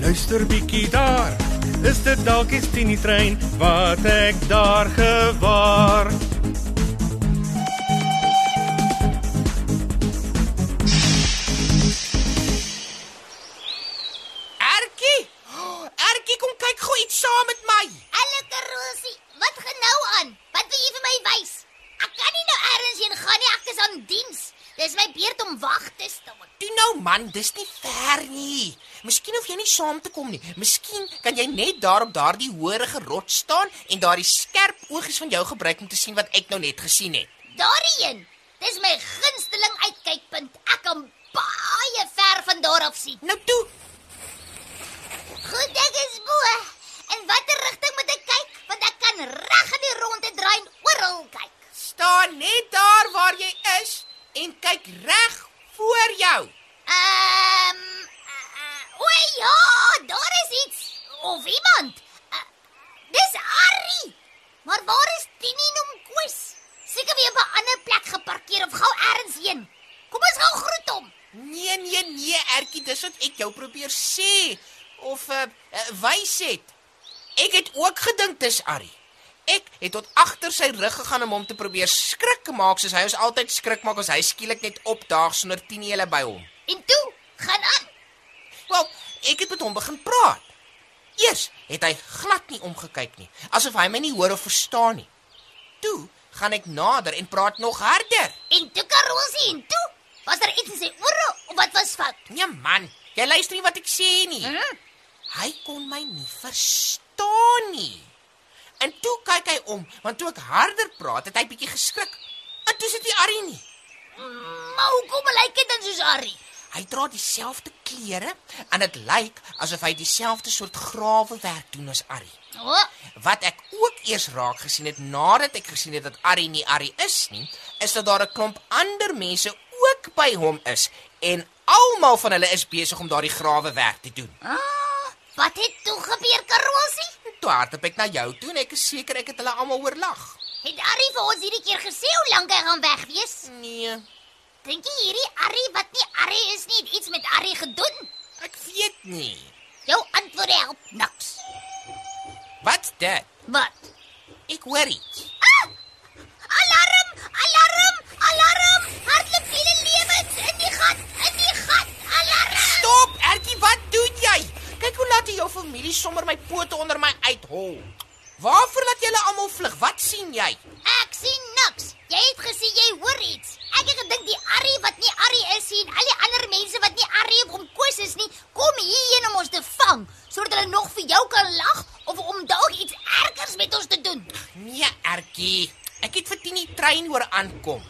luister bietjie daar. Is dit dalk die Tini trein wat ek daar gewaar? Ertjie! Oh, Ertjie, kom kyk gou iets saam met my. Hallo Karosie, wat gaan nou aan? Wat wil jy vir my wys? Ek kan nie nou eers heen gaan nie, ek is aan diens. Dis my beurt om wag te staan. Toe nou man, dis nie ver nie. Miskien hoef jy nie saam te kom nie. Miskien kan jy net daar op daardie hoërige rots staan en daardie skerp oogies van jou gebruik om te sien wat ek nou net gesien het. Daarheen. Dis my gunsteling uitkykpunt. Ek kan baie ver van daar af sien. Nou toe, Goed, ek is bo. In watter rigting moet ek kyk? Want ek kan reg in die ronde draai en oral kyk. staan net daar waar jy is en kyk reg voor jou. Uh, ja, daar is iets of iemand. Uh, dis Harry. Maar waar is Tini Nomquis? Seker weer op 'n ander plek geparkeer of gou elders heen. Kom ons gou groet hom. Nee, nee, nee, Ertjie, dis wat ek jou probeer sê of uh, uh, wys het. Ek het ook gedink dis Arrie. Ek het tot agter sy rug gegaan om hom te probeer skrik maak soos hy ons altyd skrik maak as hy skielik net opdaag sonder tien hele by hom. En toe, gaan aan. Wel, ek het met hom begin praat. Eers het hy glad nie omgekyk nie, asof hy my nie hoor of verstaan nie. Toe gaan ek nader en praat nog harder. En toe Karosie en toe. Was daar iets in sy ore of wat was fout? Nee man, jy luister nie wat ek sê nie. Hm? Hy kon my nie verstaan nie. En toe kyk hy om, want toe ek harder praat, het hy bietjie geskrik. En toe sit hy Arrie nie. Maar hoekom lyk dit dan soos Harry? Hy dra dieselfde klere en dit lyk asof hy dieselfde soort grawe werk doen as Arrie. O, Wat ek ook eers raak gesien het nadat ek gesien het dat Arrie nie Arrie is nie, is dat daar 'n klomp ander mense ook by hom is en almal van hulle is besig om daardie grawe werk te doen. ah, wat het toe gebeur Karosie? Toe hardop ek na jou toe en ek is seker ek het hulle almal oorlag. Het Harry vir ons hierdie keer gesê hoe lank hy gaan weg wees? Nee, Dink jy hierdie Harry wat nie Harry is nie, het iets met Harry gedoen? ek weet nie. Jou antwoord help niks. Wat's dit? Wat? Ek hoor iets. Ah! Alarm! Alarm! Alarm! Hardloop julle lewens in die gat, in die gat. Alarm! Stop, Ertjie, wat doen jy? Kyk hoe laat jy jou familie sommer my pote onder my uithol. Waarvoor laat julle almal vlug? Wat sien jy? Ek sien niks. Jy het gesê jy hoor iets. Ek het gedink die Harry wat nie Harry is nie en al die ander mense wat nie Harry of hom Koos is nie, kom hierheen om ons te vang sodat hulle nog vir jou kan lag of om dalk iets ergers met ons te doen. Nee, Ertjie. Ek het vir Tini trein hoor aankom.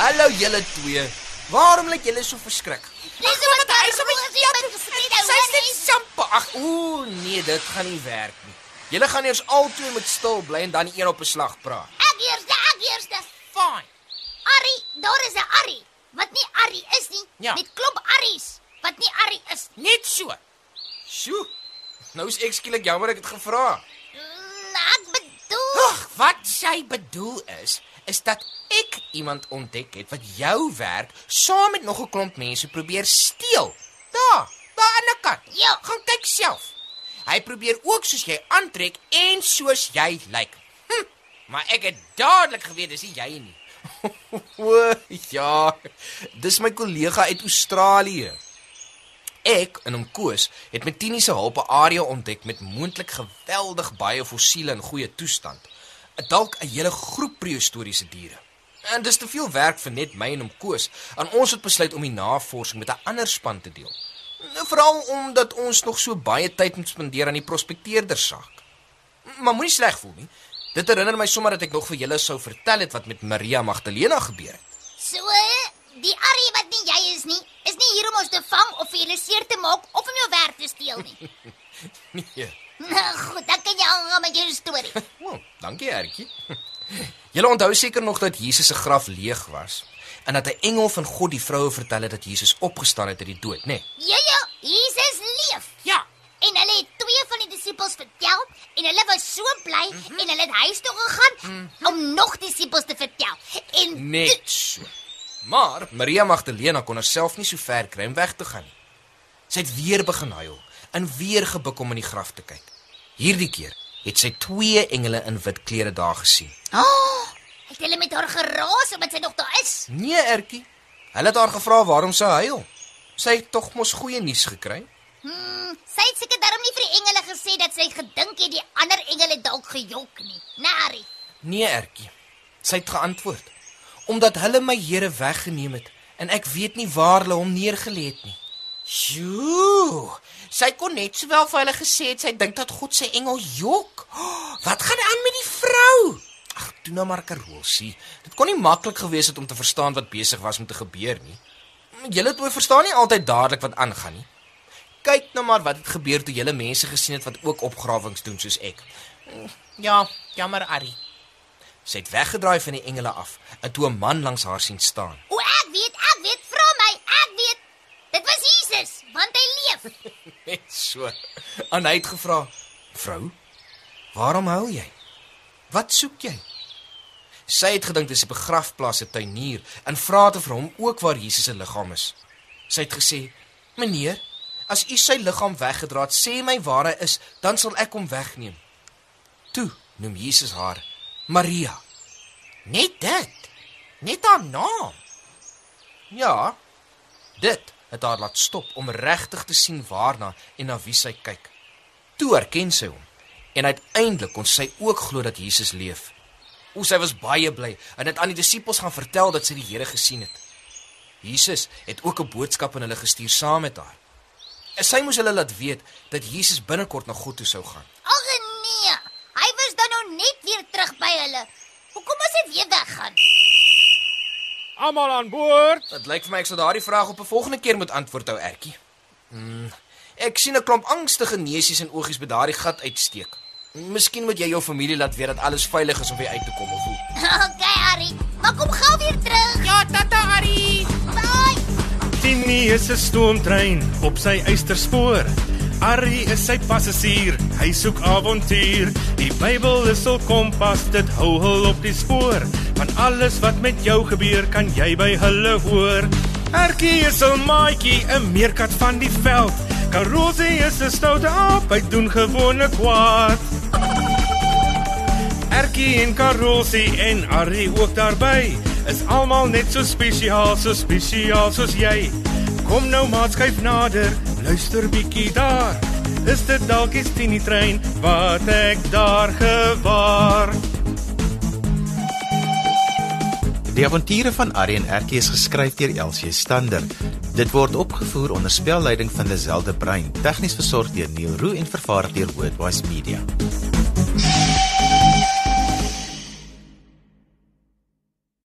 Hallo julle twee. Waarom lyk julle so verskrik? Dis Ag, wat hy is op my gesê Sy sê sampa. Ag, ooh, nee, dit gaan nie werk nie. Julle gaan eers albei met stil bly en dan een op 'n slag praat. Ek eerste, ek eerste. Fine. Harry, daar is 'n Harry wat nie Harry is nie. Ja. Met klomp Harrys wat nie Harry is nie. Net so. Sjoe. Nou is ek skielik jammer ek het gevra. Mm, Ek bedoel, Ag, wat sy bedoel is, is dat ek iemand ontdek het wat jou werk saam met nog 'n klomp mense probeer steel. Daar, daar aan die kant. Ja. gaan kyk self. Hy probeer ook soos jy aantrek en soos jy lyk. Hm, maar ek het dadelik geweet dis nie jy nie. o, ja. Dis my kollega uit Australië. Ek en hom Koos het met Tini se hulp 'n area ontdek met moontlik geweldig baie fossiele in goeie toestand. Dalk 'n hele groep prehistoriese diere. En dis te veel werk vir net my en hom Koos. En ons het besluit om die navorsing met 'n ander span te deel. Nou, Veral omdat ons nog so baie tyd moet spandeer aan die prospekteerdersaak. Maar moenie sleg voel nie. Dit herinner my sommer dat ek nog vir julle sou vertel het wat met Maria Magdalena gebeur het. So, die Arrie wat nie jy is nie, is nie hier om ons te vang of vir julle seer te maak of om jou werk te steel nie. Nee. Nou goed, dan kan jy aangaan met jou storie. Wel, dankie Ertjie. Julle onthou seker nog dat Jesus se graf leeg was en dat 'n engel van God die vroue vertel het dat Jesus opgestaan het uit die dood, né? Nee. Ja ja, Jesus leef. Ja. En hulle het twee van die disippels vertel en hulle was so bly mm -hmm. en hulle het huis toe gegaan mm -hmm. om nog disippels te vertel. En Net so. Maar Maria Magdalena kon haarself nie so ver kry om weg te gaan nie. Sy het weer begin huil en weer gebuk om in die graf te kyk. Hierdie keer het sy twee engele in wit klere daar gesien. Oh, het hulle met haar geraas omdat sy nog daar is? Nee, Ertjie. Hulle het haar gevra waarom sy huil. Sy het tog mos goeie nuus gekry. Hmm, sy het seker daarom nie vir die engele gesê dat sy gedink het die ander engele dalk gejok nie. Nari. Nee, Ertjie. Sy het geantwoord. Omdat hulle my Here weggeneem het en ek weet nie waar hulle hom neergelê het nie. Sjoe. Sy kon net sowel vir hulle gesê het sy dink dat God sy engel jok. Wat gaan aan met die vrou? Toe nou maar Karolsie. Dit kon nie maklik gewees het om te verstaan wat besig was om te gebeur nie. Julle twee verstaan nie altyd dadelik wat aangaan nie. Kyk nou maar wat het gebeur toe julle mense gesien het wat ook opgrawings doen soos ek. Ja, jammer Ari. Sy het weggedraai van die engele af en toe 'n man langs haar sien staan. O, ek weet, ek weet, vra my, ek weet. Dit was Jesus, want hy leef. Net so. En hy het gevra: "Vrou, waarom huil jy? Wat soek jy?" Sy het gedink dis 'n begrafplaas se tuinier en vra te vir hom ook waar Jesus se liggaam is. Sy het gesê: "Meneer, as u sy liggaam weggedra het, sê my waar hy is, dan sal ek hom wegneem." Toe noem Jesus haar Maria. Net dit. Net haar naam. Ja. Dit het haar laat stop om regtig te sien waarna en na wie sy kyk. Toe herken sy hom en uiteindelik kon sy ook glo dat Jesus leef. O, sy was baie bly en het aan die disippels gaan vertel dat sy die Here gesien het. Jesus het ook 'n boodskap aan hulle gestuur saam met haar. En sy moes hulle laat weet dat Jesus binnekort na God toe sou gaan. Ag nee, hy was dan nou net weer terug by hulle. Hoekom as hy weer weggaan? Almal aan boord. Dit lyk vir my ek sal daardie vraag op 'n volgende keer moet antwoord hou, Ertjie. Hmm. Ek sien 'n klomp angstige neusies en oogies by daardie gat uitsteek. Miskien moet jy jou familie laat weet dat alles veilig is om weer uit te kom of hoe. Okay, Harry, maar kom gou weer terug. Ja, tata Ari. Bye. Tini is 'n stoomtrein op sy eysterspoor. Arrie is sy passasier, hy soek avontuur. Die Bybel is hul kompas, dit hou hul op die spoor. Van alles wat met jou gebeur, kan jy by hulle hoor. Erkie is 'n maatjie, 'n meerkat van die veld. Karosie is 'n stoute aap, hy doen gewone kwaad. Erkie en Karosie en Arrie ook daarby is almal net so spesiaal, so spesiaal soos jy. Kom nou maat skuif nader, luister bietjie daar. Is dit dalk die Tini trein wat ek daar gewaar? Die avonture van Arrie en Erkie is geskryf deur Elsie Stander. Dit word opgevoer onder spelleiding van Lazelle de Bruin, tegnies versorg deur Neil Roo en vervaar deur Wordwise Media.